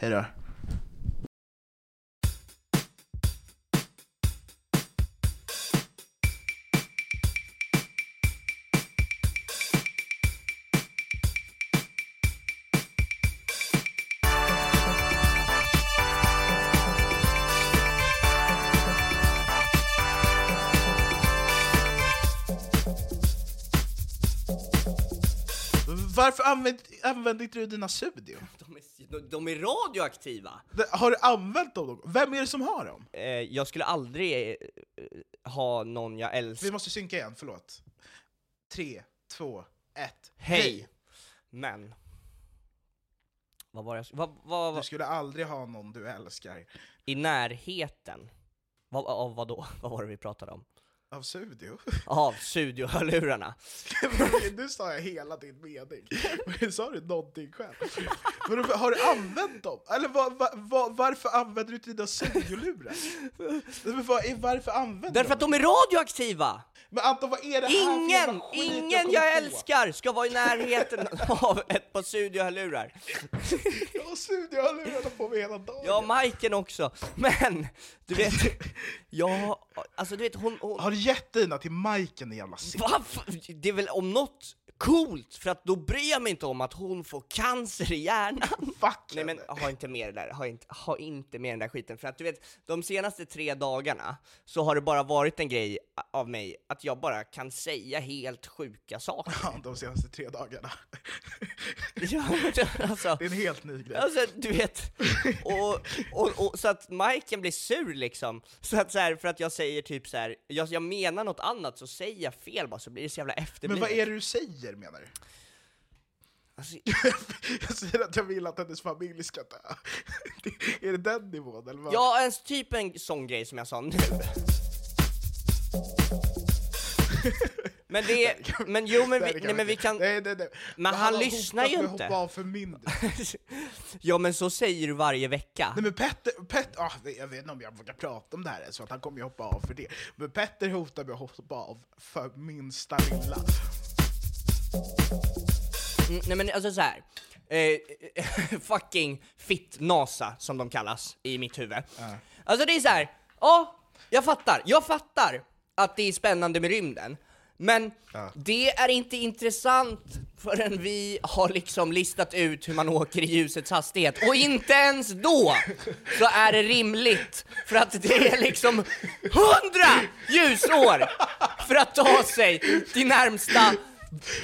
hej då. Varför använder, använder inte du dina Sudio? De är, de, de är radioaktiva! Har du använt dem? någon? Vem är det som har dem? Eh, jag skulle aldrig eh, ha någon jag Vi älskar. måste synka igen, förlåt. Tre, två, ett. Hej! Men... Vad var jag sk- vad, vad, Du vad, skulle aldrig ha någon du älskar I närheten? Vad, av vad då? Vad var det vi pratade om? Av Sudio. Av studiohörlurarna. nu sa jag hela din mening. Men sa du någonting själv? Men har du använt dem? Eller vad, vad, vad, varför använder du inte dina är- Varför använder Därför att de är radioaktiva! Men Anton, vad är det här för Ingen, skit ingen jag på? älskar ska vara i närheten av ett par studiohörlurar. Jag har Sudio-lurarna på mig hela dagen. Ja, Majken också. Men, du vet, jag, alltså du vet hon, hon Har du gett dina till Majken, din jävla sitt? Va? Det är väl om något coolt, för att då bryr jag mig inte om att hon får cancer i hjärnan. Fuck Nej men ha inte med det där, ha inte, ha inte med den där skiten, för att du vet, de senaste tre dagarna så har det bara varit en grej av mig att jag bara kan säga helt sjuka saker. Ja, de senaste tre dagarna. Ja, alltså, Det är en helt ny grej. Alltså du vet, och, och, och, så att Majken blir sur liksom, så att så här, för att jag säger typ så här, jag, jag menar något annat så säger jag fel bara så blir det så jävla Men efterblivet. vad är det du säger menar du? Alltså, jag säger att jag vill att hennes familj ska dö. är det den nivån eller vad? Ja, en, typ en sån grej som jag sa nu. Men det, men jo men vi, nej men vi kan, Nej, nej, nej. Men han har lyssnar ju inte. hoppa av för mindre. ja men så säger du varje vecka. Nej men Petter, Petter ah, jag vet inte om jag vågar prata om det här för att han kommer ju hoppa av för det. Men Petter hotar med att hoppa av för minsta lilla. Mm, nej men alltså så här. Eh, fucking fit-NASA som de kallas i mitt huvud. Alltså det är så här. ja, jag fattar, jag fattar att det är spännande med rymden. Men det är inte intressant förrän vi har liksom listat ut hur man åker i ljusets hastighet. Och inte ens då så är det rimligt, för att det är liksom hundra ljusår för att ta sig till närmsta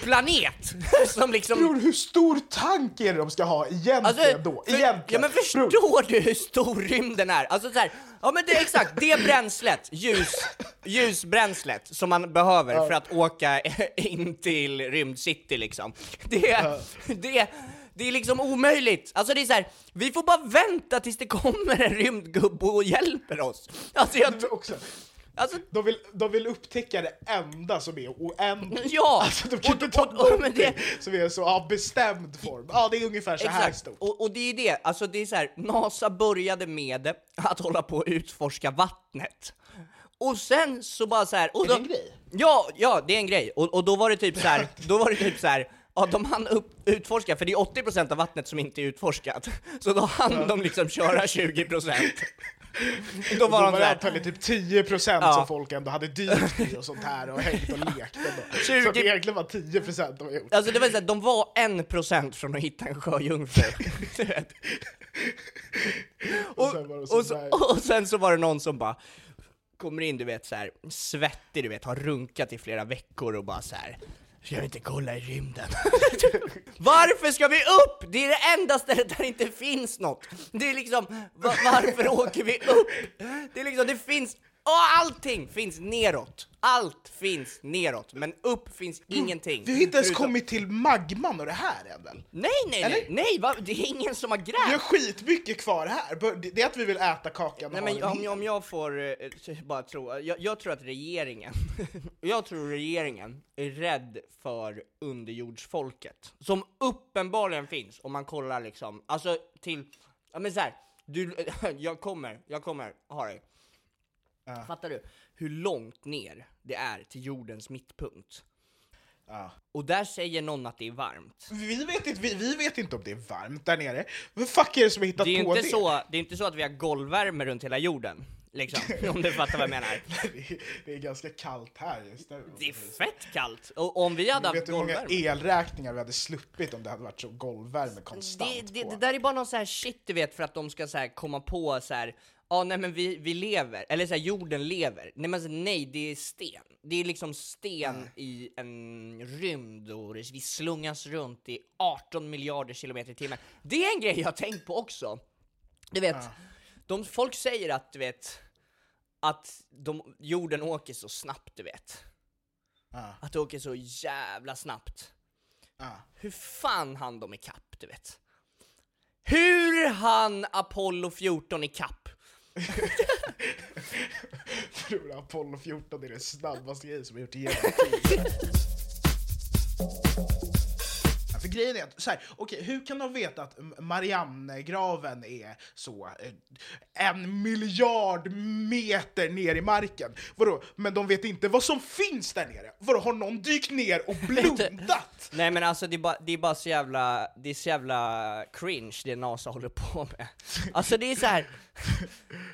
planet som liksom... Bror, hur stor tank är det de ska ha egentligen då? Alltså, för, Egentligen. ja men förstår Bror, du hur stor rymden är? Alltså så här, ja men det är exakt, det bränslet, ljus, ljusbränslet som man behöver för att åka in till rymdcity liksom. Det, det, det är liksom omöjligt. Alltså det är så här, vi får bara vänta tills det kommer en rymdgubbe och hjälper oss. Alltså jag, också, alltså, de, vill, de vill upptäcka det enda som är oändligt. Ja! Alltså de kan Och- inte ta och- och- det- som är så av bestämd form. Ja, det är ungefär så här Exakt, stort. och, och det är det, alltså det är så här, NASA började med att hålla på att utforska vattnet. Och sen så bara så här, och Är då, det en grej? Ja, ja det är en grej. Och, och då var det typ så här, då var det typ så här, ja de hann upp, utforska, för det är 80% av vattnet som inte är utforskat. Så då hann de liksom köra 20%. Då Då var var de så det antagligen typ 10% Ja. som folk ändå hade dykt i och sånt här och hängt och lekt ändå. Så 20 att det egentligen var 10% de har gjort. Alltså det var så här, de var en procent från att hitta en sjöjungfru. Och och, var och, så så, och sen så var det någon som bara kommer in, du vet så här, svettig, du vet, har runkat i flera veckor och bara så här. Ska vi inte kolla i rymden? varför ska vi upp? Det är det enda stället där det inte finns något. Det är liksom, va- varför åker vi upp? Det är liksom, det finns, och allting finns neråt. Allt finns neråt, men upp finns ingenting. Vi har inte ens Förutom- kommit till magman och det här än väl? Nej, nej, nej, Eller? nej, va? det är ingen som har Vi har grävt. skitmycket kvar här. Bör- Det är att vi vill äta kakan och Nej ha men den om, hel. om jag får eh, bara tro, jag, jag tror att regeringen, jag tror regeringen är rädd för underjordsfolket, som uppenbarligen finns om man kollar liksom, alltså till, ja men så här, du, jag kommer, jag kommer ha dig. Fattar du? Hur långt ner det är till jordens mittpunkt. Ja. Och där säger någon att det är varmt. Vi vet, inte, vi, vi vet inte om det är varmt där nere. Vad fuck är det som har hittat Det är på inte det? så, det är inte så att vi har golvvärme runt hela jorden, liksom, om du fattar vad jag menar. det, är, det är ganska kallt här just nu. Det är fett kallt! Och om vi hade Du vet haft hur många golvvärme... elräkningar vi hade sluppit om det hade varit så golvvärme konstant Det, det, på. det där är bara någon så här shit du vet för att de ska så här komma på så här. Ja nej men vi, vi lever, eller så här, jorden lever. Nej men så, nej, det är sten. Det är liksom sten i en rymd och vi slungas runt i 18 miljarder kilometer i timmen. Det är en grej jag har tänkt på också. Du vet, de, folk säger att du vet, att de, jorden åker så snabbt du vet. Ja. Att det åker så jävla snabbt. Hur fan hann de ikapp, du vet? Hur hann Apollo 14 ikapp? Tror Apollo 14 är den snabbaste grejen som har gjort hela tiden? För grejen är att, så här, okej, hur kan de veta att Mariannegraven är så eh, en miljard meter ner i marken? Vadå? Men de vet inte vad som finns där nere? Vadå, har någon dykt ner och blundat? Nej men alltså det är bara, det är bara så jävla, det är så jävla cringe det NASA håller på med. Alltså det är så här.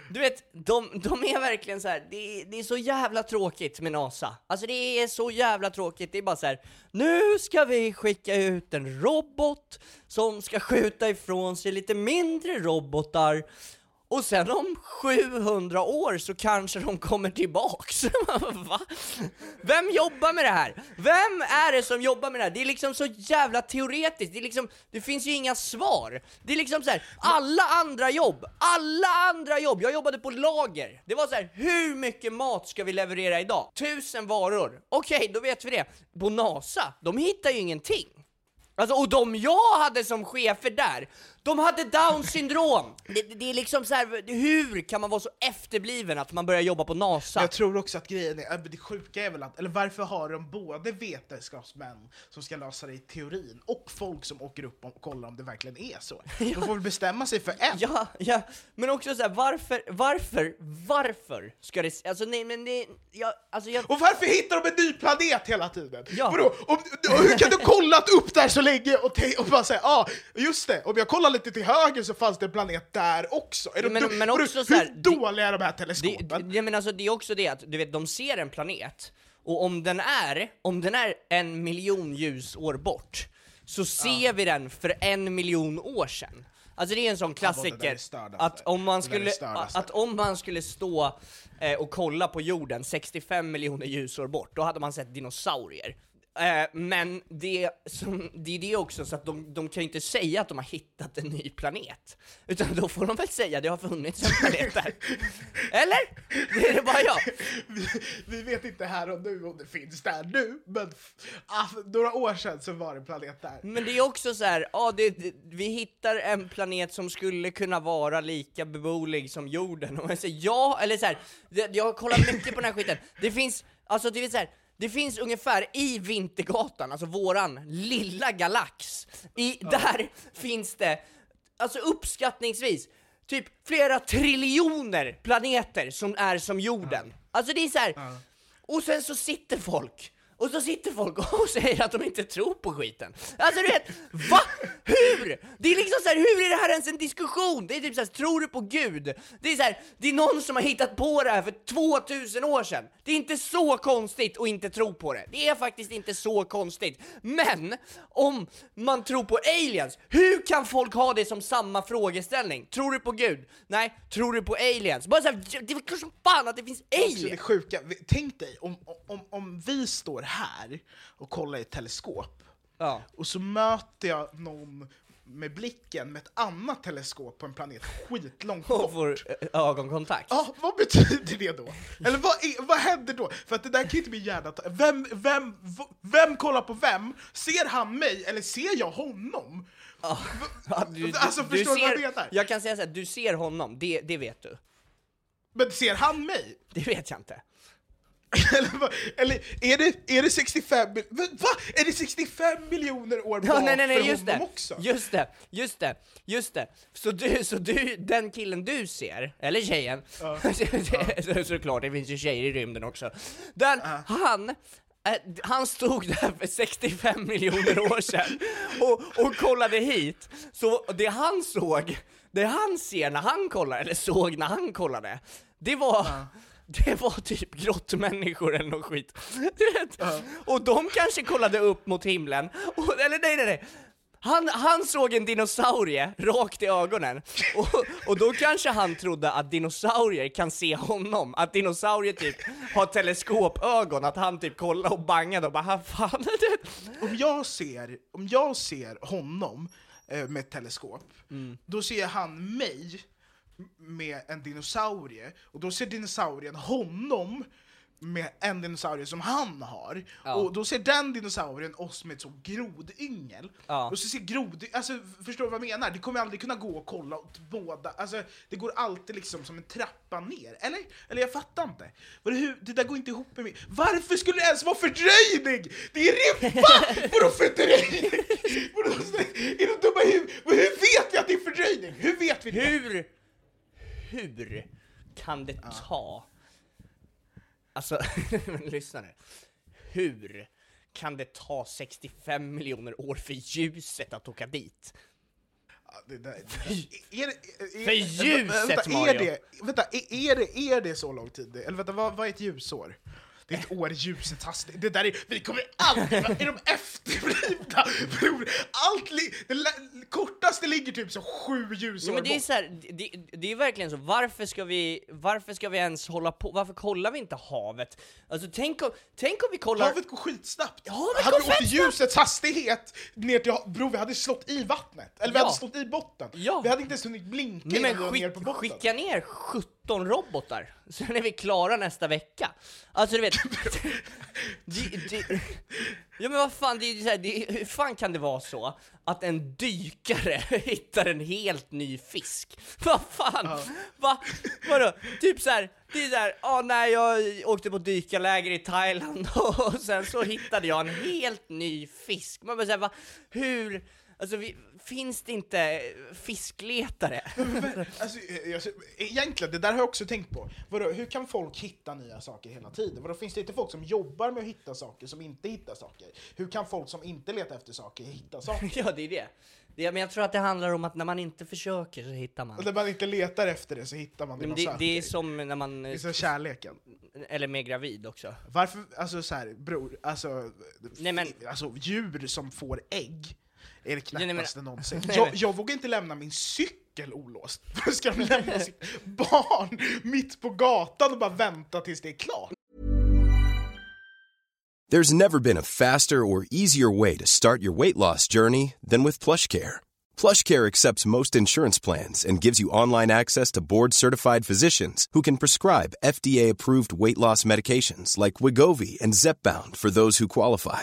Du vet, de, de är verkligen så här. Det, är, det är så jävla tråkigt med NASA. Alltså det är så jävla tråkigt, det är bara så här. Nu ska vi skicka ut en robot som ska skjuta ifrån sig lite mindre robotar och sen om 700 år så kanske de kommer tillbaks. Va? Vem jobbar med det här? Vem är det som jobbar med det här? Det är liksom så jävla teoretiskt, det, är liksom, det finns ju inga svar. Det är liksom så här, alla andra jobb, alla andra jobb, jag jobbade på lager. Det var så här, hur mycket mat ska vi leverera idag? Tusen varor. Okej, då vet vi det. På NASA, de hittar ju ingenting. Alltså, och de jag hade som chefer där, de hade down syndrom! Det, det är liksom så här, hur kan man vara så efterbliven att man börjar jobba på NASA? Jag tror också att grejen är, äh, det sjuka är väl att, eller varför har de både vetenskapsmän som ska lösa det i teorin och folk som åker upp och kollar om det verkligen är så? De får väl bestämma sig för en. Ja, ja, men också så här, varför, varför, varför ska det, alltså nej men det, jag, alltså jag, Och varför hittar de en ny planet hela tiden? Ja. Vadå? Om, och hur kan du kollat upp där så länge och, och bara säga ah, just det, om jag kollar lite till höger så fanns det en planet där också. Är de Men- dum- men också så här, hur det- dåliga är de här det, teleskopen? det, jag menar alltså det är också det att, du vet, de ser en planet, och om den är, om den är en miljon ljusår bort, så ser vi den för en miljon år sedan. Alltså det är en sån det klassiker, det att om man Det skulle, det stördaste. att om man skulle stå eh, och kolla på jorden 65 miljoner ljusår bort, då hade man sett dinosaurier. Eh, men det, som, det är det också, så att de, de kan ju inte säga att de har hittat en ny planet. Utan då får de väl säga att det har funnits en planet där. Eller? Det är det bara jag? vi, vi vet inte här och nu om det finns där nu, men ah, några år sedan så var det en planet där. Men det är också så här, ja, det, det, vi hittar en planet som skulle kunna vara lika beboelig som jorden. Och jag säger ja, eller så här, det, jag har kollat mycket på den här skiten. Det finns, alltså det är så här, det finns ungefär i Vintergatan, alltså våran lilla galax, i, där finns det, alltså uppskattningsvis, typ flera triljoner planeter som är som jorden. Alltså det är så här, och sen så sitter folk och så sitter folk och säger att de inte tror på skiten. Alltså du vet, va? Hur? Det är liksom så här, hur är det här ens en diskussion? Det är typ så här, tror du på Gud? Det är så här, det är någon som har hittat på det här för 2000 år sedan. Det är inte så konstigt att inte tro på det. Det är faktiskt inte så konstigt. Men om man tror på aliens, hur kan folk ha det som samma frågeställning? Tror du på Gud? Nej. Tror du på aliens? Bara så här, det är klart som fan att det finns Också det aliens! sjuka, tänk dig om, om, om vi står här och kollar i ett teleskop, Ja. och så möter jag någon med blicken med ett annat teleskop på en planet skitlångt Och bort. får eh, ögonkontakt. Ja, vad betyder det då? Eller vad, är, vad händer då? För att det där kan inte min hjärna ta. Vem, vem, vem kollar på vem? Ser han mig eller ser jag honom? Ja, du, Alltså, förstår du vad jag ser, menar? Jag kan säga så här, du ser honom, det, det vet du. Men ser han mig? Det vet jag inte. Eller, eller är, det, är det 65 mil- va? Är det 65 miljoner år Ja, bak nej, nej, nej, för just honom det. också? Just det, just det, just det. Så du, så du, den killen du ser, eller tjejen, så, såklart, det finns ju tjejer i rymden också. Den, han, eh, han stod där för 65 miljoner år sedan och, och kollade hit. Så det han såg, det han ser när han kollar, eller såg när han kollade, det var det var typ grottmänniskor eller något skit. Du vet? Och de kanske kollade upp mot himlen, och, eller nej nej nej. Han, han såg en dinosaurie rakt i ögonen, och, och då kanske han trodde att dinosaurier kan se honom, att dinosaurier typ har teleskopögon, att han typ kollade och bangade och bara "Ha, fan, du vet." Om jag ser, om jag ser honom eh, med ett teleskop, Mm. då ser han mig med en dinosaurie, och då ser dinosaurien honom med en dinosaurie som han har, Ja. och då ser den dinosaurien oss med ett så grodyngel. Ja. Och så ser grod, alltså förstår du vad jag menar? Det kommer aldrig kunna gå att kolla åt båda, alltså det går alltid liksom som en trappa ner, eller? Eller jag fattar inte. Det, hur, det där går inte ihop med mig. Varför skulle det ens vara fördröjning? Det är ribba! Vadå fördröjning? Vadå, är de dumma huvudet? Hur vet vi att det är fördröjning? Hur vet vi det? Hur, hur kan det ta, alltså, lyssna nu. Hur kan det ta 65 miljoner år för ljuset att åka dit? Ja, det där, det där. Är, det- är, För ljuset, vänta, Mario. det, vänta, är, är, det, är det så lång tid? Eller vänta, vad, vad är ett ljusår? Det är ett år i ljusets hastighet. Det där är, vi kommer aldrig vara, är de efterblivna? Bror, Allt li, det kortaste ligger typ så sju ljusår men det är bort. så här, det, det är verkligen så, varför ska vi, varför ska vi ens hålla på, varför kollar vi inte havet? Alltså tänk om, tänk om vi kollar... Havet går skitsnabbt. Havet hade går vi åkt ljusets hastighet ner till Bror, vi hade slått i vattnet. Eller vi Ja. hade slått i botten. Ja. Vi hade inte ens hunnit blinka Nej men var ner skick, på botten. skicka ner 17 robotar, sen är vi klara nästa vecka. Alltså du vet... det, det, ja men vad fan, det är så här, det, hur fan kan det vara så att en dykare hittar en helt ny fisk? Vad fan? Va? Vadå? Typ så här, det är såhär, ah, nej jag åkte på dykarläger i Thailand och sen så hittade jag en helt ny fisk. Man bara såhär, va? Hur? Alltså vi, finns det inte fiskletare? Alltså, eh, jag, egentligen, det där har jag också tänkt på. Vadå, hur kan folk hitta nya saker hela tiden? Vadå, finns det inte folk som jobbar med att hitta saker som inte hittar saker? Hur kan folk som inte letar efter saker hitta saker? Ja, det är det. det. Men jag tror att det handlar om att när man inte försöker så hittar Och man. när man inte letar efter det så hittar man det Men man det, det är som när man, Det är som kärleken. eller med gravid också. Varför, alltså så här, bror, alltså, Nej, men- alltså djur som får ägg är det nej, men- knäppaste någonsin. Jag, jag vågar inte lämna min cykel olåst. Varför ska de lämna sitt barn mitt på gatan och bara vänta tills det är klart? There's never been a faster or easier way to start your weight loss journey than with PlushCare. PlushCare accepts most insurance plans and gives you online access to board-certified physicians who can prescribe FDA-approved weight loss medications like Wigovi and Zepbound for those who qualify.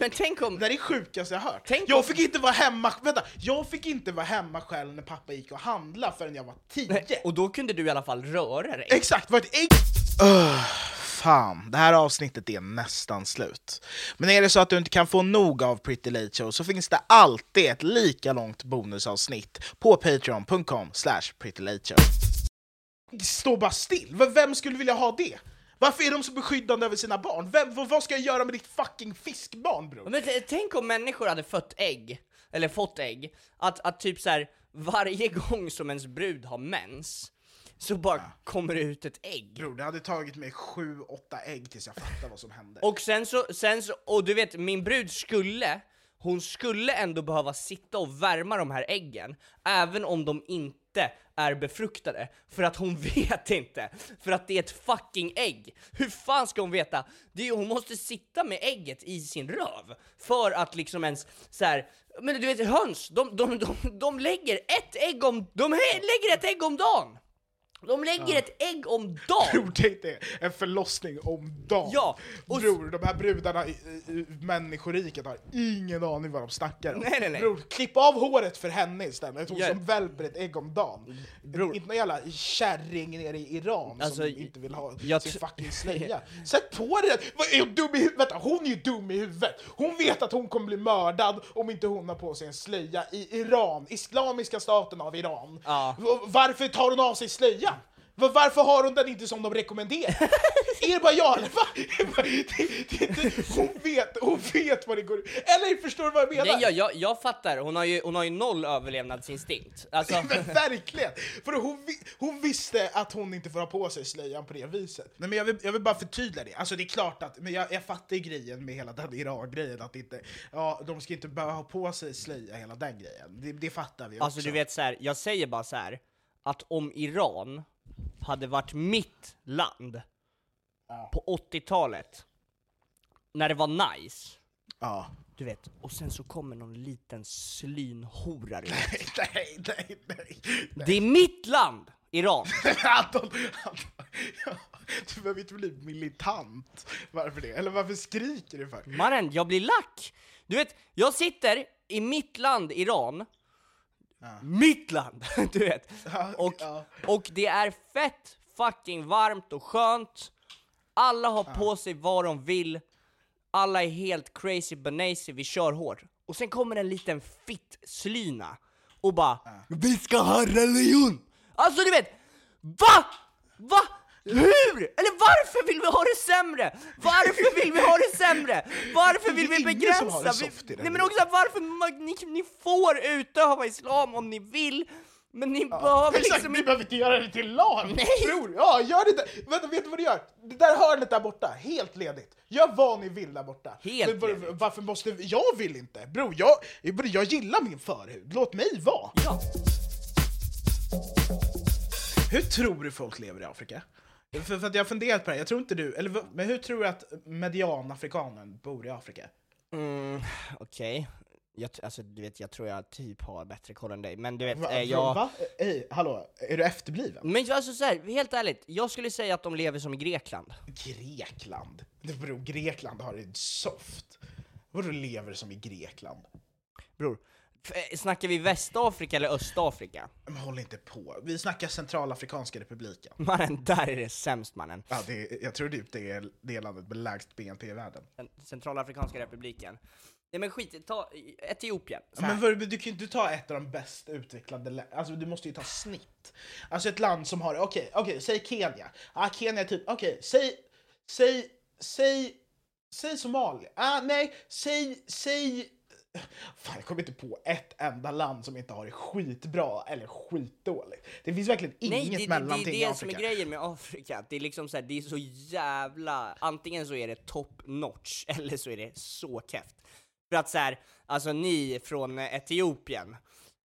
Men tänk om... Det är det sjukaste jag hört. Tänk jag om- fick inte vara hemma, vänta, jag fick inte vara hemma själv när pappa gick och handlade förrän jag var tio. Och då kunde du i alla fall röra dig. Exakt, vad ett ägg... Öh, fan, det här avsnittet är nästan slut. Men är det så att du inte kan få nog av Pretty Late Show så finns det alltid ett lika långt bonusavsnitt på patreon.com slash prettylateshow. Stå bara still, vem skulle vilja ha det? Varför är de så beskyddande över sina barn? Vem, vad vad ska jag göra med ditt fucking fiskbarn bror? Men t- tänk om människor hade fött ägg, eller fått ägg, att, att typ så här varje gång som ens brud har mens, så bara kommer det ut ett ägg. Bror, det hade tagit mig sju, åtta ägg tills jag fattade vad som hände. Och sen så, sen så, och du vet, min brud skulle, hon skulle ändå behöva sitta och värma de här äggen, även om de inte är befruktade, för att hon vet inte, för att det är ett fucking ägg. Hur fan ska hon veta? Det är, hon måste sitta med ägget i sin röv, för att liksom ens så här. men du vet höns, de, de, de, de lägger ett ägg om, de lägger ett ägg om dagen! De lägger ett ägg om dagen! Bror, tänk dig en förlossning om dagen. Ja, och- Bror, de här brudarna i, i, i människoriket har ingen aning vad de snackar om. Nej, nej, nej. Bror, klipp av håret för henne istället, hon Ja. som välper ett ägg om dagen. Bror. Inte någon jävla kärring nere i Iran Alltså, som inte vill ha jag sin fucking slöja. Sätt på dig den! Är hon dum i huvudet? Vänta, hon är ju dum i huvudet! Hon vet att hon kommer bli mördad om inte hon har på sig en slöja i Iran, Islamiska staten av Iran. Ja. Varför tar hon av sig slöjan? Va- Varför har hon den inte som de rekommenderar? är det bara jag eller? Va? Det- det- det- Hon vet, hon vet vad det går ut Eller förstår du vad jag menar? Nej, jag, jag, jag fattar, hon har, ju, hon har ju noll överlevnadsinstinkt. Alltså, Men verkligen! För hon, hon visste att hon inte får ha på sig slöjan på det viset. Nej, men jag, vill, jag vill bara förtydliga det. Alltså det är klart att, men jag, jag fattar ju grejen med hela den Iran-grejen, att inte, ja, de ska inte behöva ha på sig slöja, hela den grejen. Det, det fattar vi alltså också. du vet så här, jag säger bara så här att om Iran hade varit mitt land på 80-talet, när det var nice, Ja. du vet, och sen så kommer någon liten slynhora ut. Nej, nej, nej, nej. Det är mitt land, Iran! Anton, Anton, ja, du behöver inte bli militant. Varför det? Eller varför skriker du för? Mannen, jag blir lack! Du vet, jag sitter i mitt land, Iran, mitt land, du vet. Ja, Och, ja. och det är fett fucking varmt och skönt, alla har på sig vad de vill, alla är helt crazy banazy, vi kör hårt. Och sen kommer en liten fitt-slyna och bara Vi ska ha religion! Alltså du vet, VA? Va? Hur? Eller varför vill vi ha det sämre? Varför vill vi ha det sämre? Varför vill vi som har begränsa? det Vi, soft i den nej men också varför ni, ni får utöva islam om ni vill, men ni behöver Exakt, liksom ni behöver inte göra det till lag! Nej. Bror, ja, gör det där. Vänta, vet du vad du gör? Det där hörnet där borta, helt ledigt. Gör vad ni vill där borta. Helt Men var- ledigt. Varför måste... Jag vill inte. Bror, jag, jag gillar min förhud. Låt mig vara. Ja. Hur tror du folk lever i Afrika? För, för att jag har funderat på det, jag tror inte du, eller men hur tror du att medianafrikanen bor i Afrika? Mm, okej. Jag, t- alltså du vet, jag tror jag typ har bättre koll än dig, men du vet, Va? eh, jag... Va? Ey, hallå, är du efterbliven? Men alltså så här, helt ärligt, jag skulle säga att de lever som i Grekland. Grekland? Det beror, Grekland har det soft. Vadå lever som i Grekland? Bror, Snackar vi Västafrika eller Östafrika? Men håll inte på. Vi snackar Centralafrikanska republiken. Mannen, där är det sämst mannen. Ja, det är, jag tror typ det är det landet med lägst BNP i världen. Den Centralafrikanska republiken. Nej men skit, ta Etiopien. Här. Men för, du kan ju inte ta ett av de bäst utvecklade länderna, alltså du måste ju ta snitt. Alltså ett land som har, okej, okej, säg Kenya. Ja, Kenya typ, okej, säg, säg, säg, säg Somalia. Ah, nej, säg, säg, fan jag kommer inte på ett enda land som inte har det skitbra eller skitdåligt. Det finns verkligen Nej, inget det, det, mellanting det i är det som är Afrika. grejen med Afrika, det är liksom så här, det är så jävla, antingen så är det top notch, eller så är det så keft. För att så här, alltså ni från Etiopien,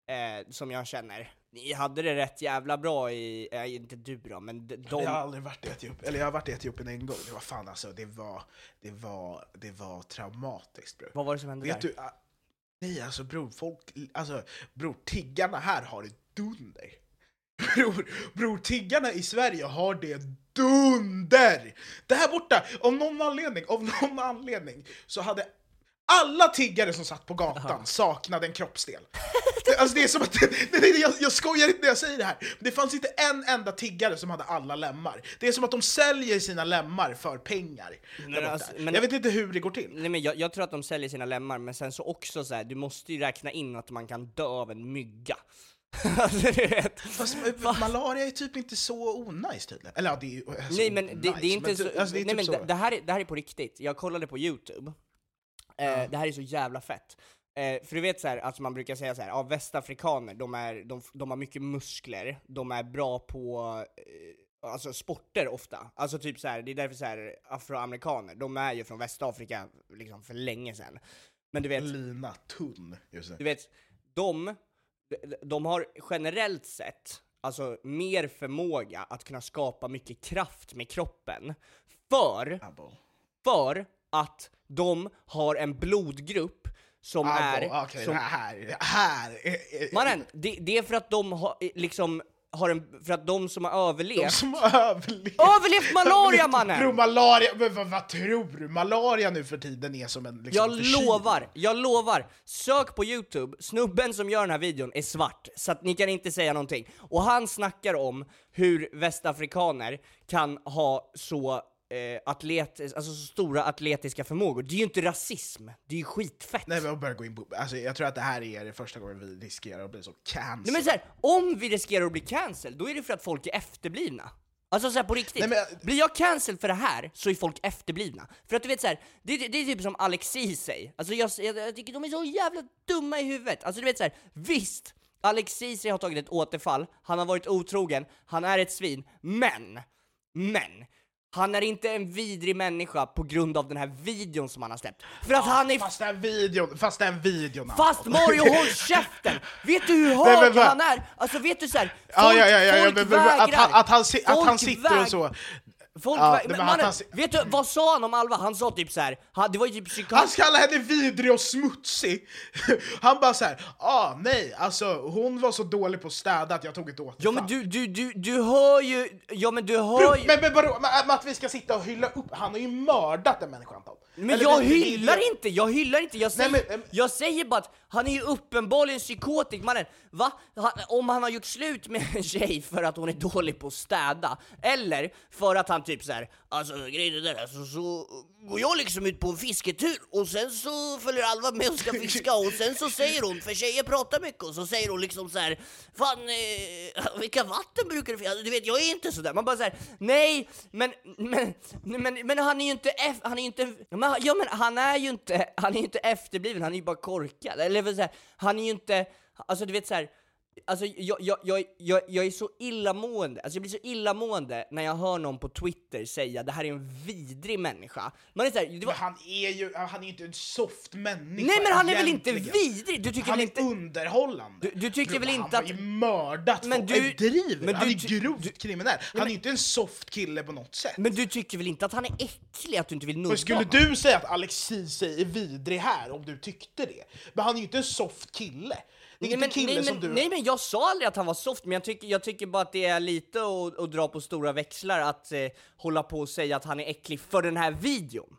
eh, som jag känner, ni hade det rätt jävla bra i, eh, inte du då, men de, Jag har aldrig varit i Etiopien, eller jag har varit i Etiopien en gång. Det var fan alltså, det var, det var, det var traumatiskt bror. vad var det som hände Vet där? du, ah, nej alltså bror, folk, alltså bror, tiggarna här har det dunder. Bror, bror, tiggarna i Sverige har det dunder! Där borta, av någon anledning, av någon anledning, så hade alla tiggare som satt på gatan saknade en kroppsdel. Alltså det är som att, jag, jag skojar inte när jag säger det här, det fanns inte en enda tiggare som hade alla lemmar. Det är som att de säljer sina lemmar för pengar. borta. alltså, men- jag vet inte hur det går till. Nej men jag, jag tror att de säljer sina lemmar, men sen så också så här, du måste ju räkna in att man kan dö av en mygga. alltså. Fast eh, malaria är typ inte så onajs tydligen. Eller ja, det är ju alltså, Nej men det, det är inte men så, alltså, det nej typ men så. det, här är, det här är på riktigt, jag kollade på youtube, eh, det här är så jävla fett. Eh, för du vet så här, alltså man brukar säga så här, ja västafrikaner, de, är, de, de har mycket muskler, de är bra på eh, alltså sporter ofta. Alltså typ så här, det är därför så här, afroamerikaner, de är ju från Västafrika liksom för länge sedan. Men du vet, Lina tunn. Just det. du vet, de, de har generellt sett alltså mer förmåga att kunna skapa mycket kraft med kroppen. För, för att de har en blodgrupp som är... Abo, okej, som, här, här är, är, mannen, det, det är för att de har liksom, har en, för att de som har de överlevt, som har överlevt. överlevt malaria Bro, mannen! malaria, men vad, vad tror du? Malaria nu för tiden är som en liksom, Jag förkylning. lovar, jag lovar! Sök på youtube, snubben som gör den här videon är svart, så att ni kan inte säga någonting. Och han snackar om hur västafrikaner kan ha så eh, atlet, alltså så stora atletiska förmågor. Det är ju inte rasism, det är ju skitfett. Nej men jag börjar gå in på, alltså, jag tror att det här är det första gången vi riskerar att bli så cancelled. Nej men så här, om vi riskerar att bli cancelled, då är det för att folk är efterblivna. Alltså såhär på riktigt, Nej, men- blir jag cancelled för det här så är folk efterblivna. För att du vet såhär, det, det, det är typ som Alexis säger, alltså jag, jag, jag tycker de är så jävla dumma i huvudet. Alltså du vet såhär, visst, Alexis har tagit ett återfall, han har varit otrogen, han är ett svin, men, men, han är inte en vidrig människa på grund av den här videon som han har släppt. För att han är Fast den videon, fast den videon Fast Mario håll käften! Vet du hur hög men han är? Alltså vet du såhär, folk, Ja, ja, ja, ja, folk men- vägrar! att, han, att, han, att han sitter väg- och så... Folk Ja, nej, men mannen, han vet du, vad sa han om Alva? Han sa typ så här. Han, det var ju typ psyko... Han kallar henne vidrig och smutsig! Han bara såhär, ah nej, alltså hon var så dålig på att städa att jag tog ett återfall. Ja men du, du, du, du hör ju, ja men du hör ju... Men, men men, men att vi ska sitta och hylla upp, han har ju mördat en människa Anton! Men Eller, jag hyllar det- inte, jag hyllar inte, jag säger, Nej, men- jag säger bara att han är ju uppenbarligen psykotisk mannen. Va? Han, om han har gjort slut med en tjej för att hon är dålig på att städa, eller för att han typ så här, alltså grejen är där, alltså, så går jag liksom ut på en fisketur och sen så följer Alva med och ska fiska och sen så säger hon, för tjejer pratar mycket och så säger hon liksom så här, fan eh, vilka vatten brukar du fiska? Du vet jag är inte sådär, man bara såhär, nej men, men, men, men han är ju inte, eff, han är ju inte, men, ja men han är ju inte, han är ju inte efterbliven, han är ju bara korkad, eller så här, han är ju inte, alltså du vet såhär, Alltså jag, jag, jag, jag, jag är så illamående, alltså jag blir så illamående när jag hör någon på Twitter säga det här är en vidrig människa. Man är så här, det Men var, han är ju han är ju inte en soft människa nej men han är väl inte vidrig? Du tycker Han väl är inte... underhållande. Du- du tycker väl han inte har att- ju mördat Men folk. du- driver men Han du är ty- grovt kriminell. Han är ju inte en soft kille på något sätt. Men du tycker väl inte att han är äcklig, att du inte vill nudda Men skulle honom? du säga att Alexis är vidrig här om du tyckte det? Men han är ju inte en soft kille. Det är Nej inte en kille nej, som men, du... nej men jag sa aldrig att han var soft, men jag tycker, jag tycker bara att det är lite att, att dra på stora växlar att eh, hålla på och säga att han är äcklig för den här videon.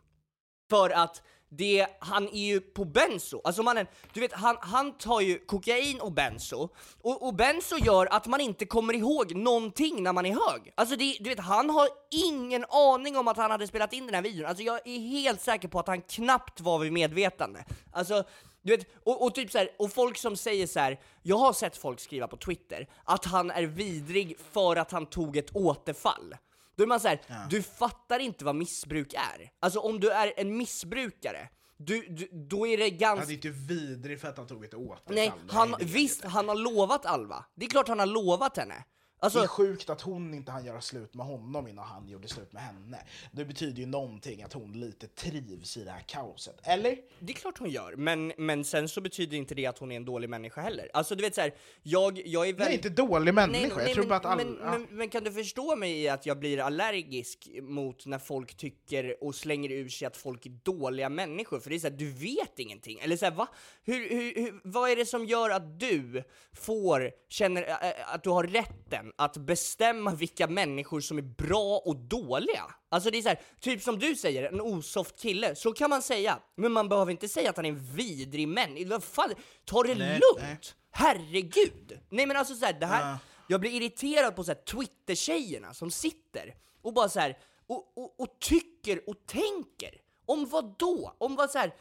För att det, han är ju på benzo. Alltså mannen, du vet han, han tar ju kokain och benzo, och, och benzo gör att man inte kommer ihåg någonting när man är hög. Alltså det, du vet, han har ingen aning om att han hade spelat in den här videon. Alltså jag är helt säker på att han knappt var vid medvetande. Alltså, du vet, och, och typ så här, och folk som säger så här, jag har sett folk skriva på Twitter att han är vidrig för att han tog ett återfall. Då är man så här, du fattar inte vad missbruk är. Alltså om du är en missbrukare, du, du, då är det ganska... Han är inte vidrig för att han tog ett återfall. Nej, han, visst, han har lovat Alva. Det är klart han har lovat henne. Alltså, det är sjukt att hon inte hann göra slut med honom innan han gjorde slut med henne. Det betyder ju någonting att hon lite trivs i det här kaoset, eller? Det är klart hon gör, men, men sen så betyder inte det att hon är en dålig människa heller. Alltså du vet såhär, jag, jag är väl... Nej, inte dålig människa, jag tror men, bara att alla... men, men, men kan du förstå mig i att jag blir allergisk mot när folk tycker och slänger ur sig att folk är dåliga människor? För det är såhär, du vet ingenting. Eller såhär, va? Hur, hur, hur, vad är det som gör att du får, känner äh, att du har rätten att bestämma vilka människor som är bra och dåliga? Alltså det är såhär, typ som du säger, en osoft kille, så kan man säga. Men man behöver inte säga att han är en vidrig människa. Fan, ta det Nej, lugnt! nej. Herregud! Nej men alltså såhär, det här, Ja. jag blir irriterad på såhär Twitter-tjejerna som sitter och bara såhär, och, och, och tycker och tänker. Om vad då? Om vad såhär,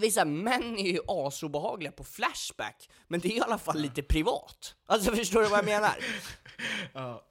det är såhär, män är ju asobehagliga på Flashback, men det är i alla fall lite privat. Alltså förstår du vad jag menar? Ja.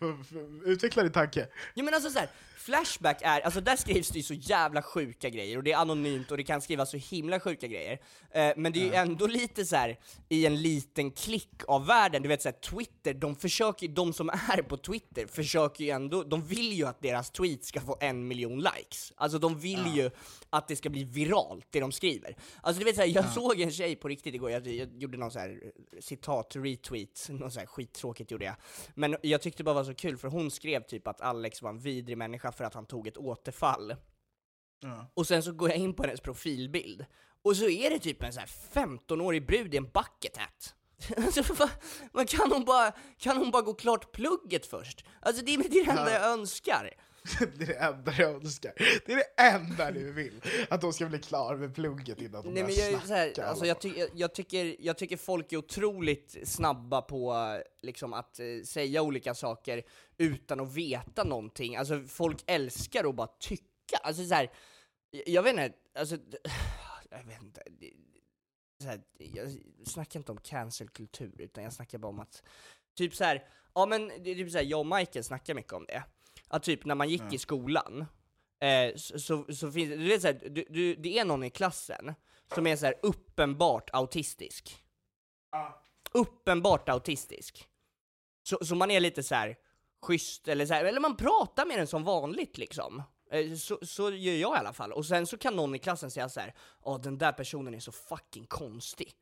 Utveckla din tanke. Jo men alltså så här, Flashback är, alltså där skrivs det ju så jävla sjuka grejer och det är anonymt och det kan skrivas så himla sjuka grejer. Eh, men det är ju ändå lite så här i en liten klick av världen, du vet så här, Twitter, de försöker de som är på Twitter försöker ju ändå, de vill ju att deras tweets ska få en miljon likes. Alltså de vill ju att det ska bli viralt, det de skriver. Alltså du vet så här, jag såg en tjej på riktigt igår, jag, jag gjorde någon så här eh, citat, retweet, något så här skittråkigt gjorde jag. Men jag tyckte det bara var så kul för hon skrev typ att Alex var en vidrig människa för att han tog ett återfall. Ja. Och sen så går jag in på hennes profilbild, och så är det typ en så här 15-årig brud i en bucket hat. Alltså, vad kan, hon bara, kan hon bara gå klart plugget först? Alltså det är det enda jag önskar. Det är det enda jag önskar. Det är det enda du vill. Att de ska bli klar med plugget innan de Nej men jag, är så här, snacka. alltså jag, ty jag, jag, tycker, jag tycker folk är otroligt snabba på liksom, att eh, säga olika saker utan att veta någonting. Alltså folk älskar att bara tycka. Alltså så här, jag- vet inte, alltså, jag vet inte. Så här, jag snackar inte om cancelkultur, utan jag snackar bara om att, typ så här, ja men typ så här, jag och Michael snackar mycket om det. Att typ när man gick i skolan, eh, så, så, så finns det, du vet så här, du, du, det är någon i klassen som är så här uppenbart autistisk. Uppenbart autistisk. Så, så man är lite så här schysst, eller så här, eller man pratar med den som vanligt liksom. Eh, Så, så gör jag i alla fall. Och sen så kan någon i klassen säga så här, ja den där personen är så fucking konstig.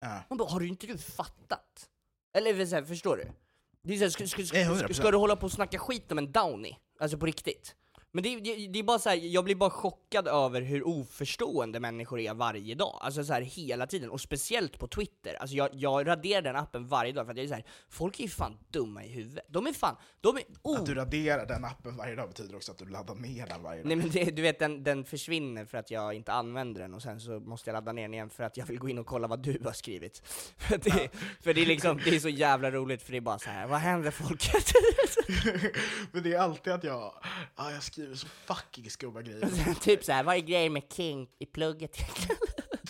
Ja. Man bara, har du inte du fattat? Eller så här, förstår du? Det är så här, ska, ska, ska, 100%. ska du hålla på och snacka skit om en downy? Alltså på riktigt? Men det, det, det är bara så här, jag blir bara chockad över hur oförstående människor är varje dag. Alltså så här hela tiden, och speciellt på Twitter. Alltså jag, jag raderar den appen varje dag för att jag är så här, folk är ju fan dumma i huvudet. De är fan, de är Att du oh. raderar den appen varje dag betyder också att du laddar ner den varje dag. Nej men det, du vet den, den försvinner för att jag inte använder den och sen så måste jag ladda ner den igen för att jag vill gå in och kolla vad du har skrivit. För, det, för det är liksom, det är så jävla roligt för det är bara så här. vad händer folket? Men det är alltid att jag, ja, jag skriver så fucking skumma grejer. typ så här, vad är grejen med King i plugget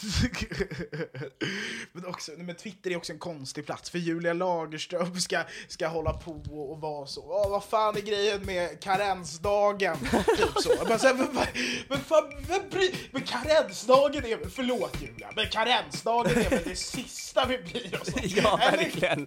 men, också, men Twitter är också en konstig plats, för Julia Lagerström ska, ska hålla på och vara så. Åh, vad fan är grejen med karensdagen? typ så. Så här, men, men, men, fan, bry, men karensdagen är väl, förlåt Julia, men karensdagen är väl det sista vi bryr oss? Ja, verkligen.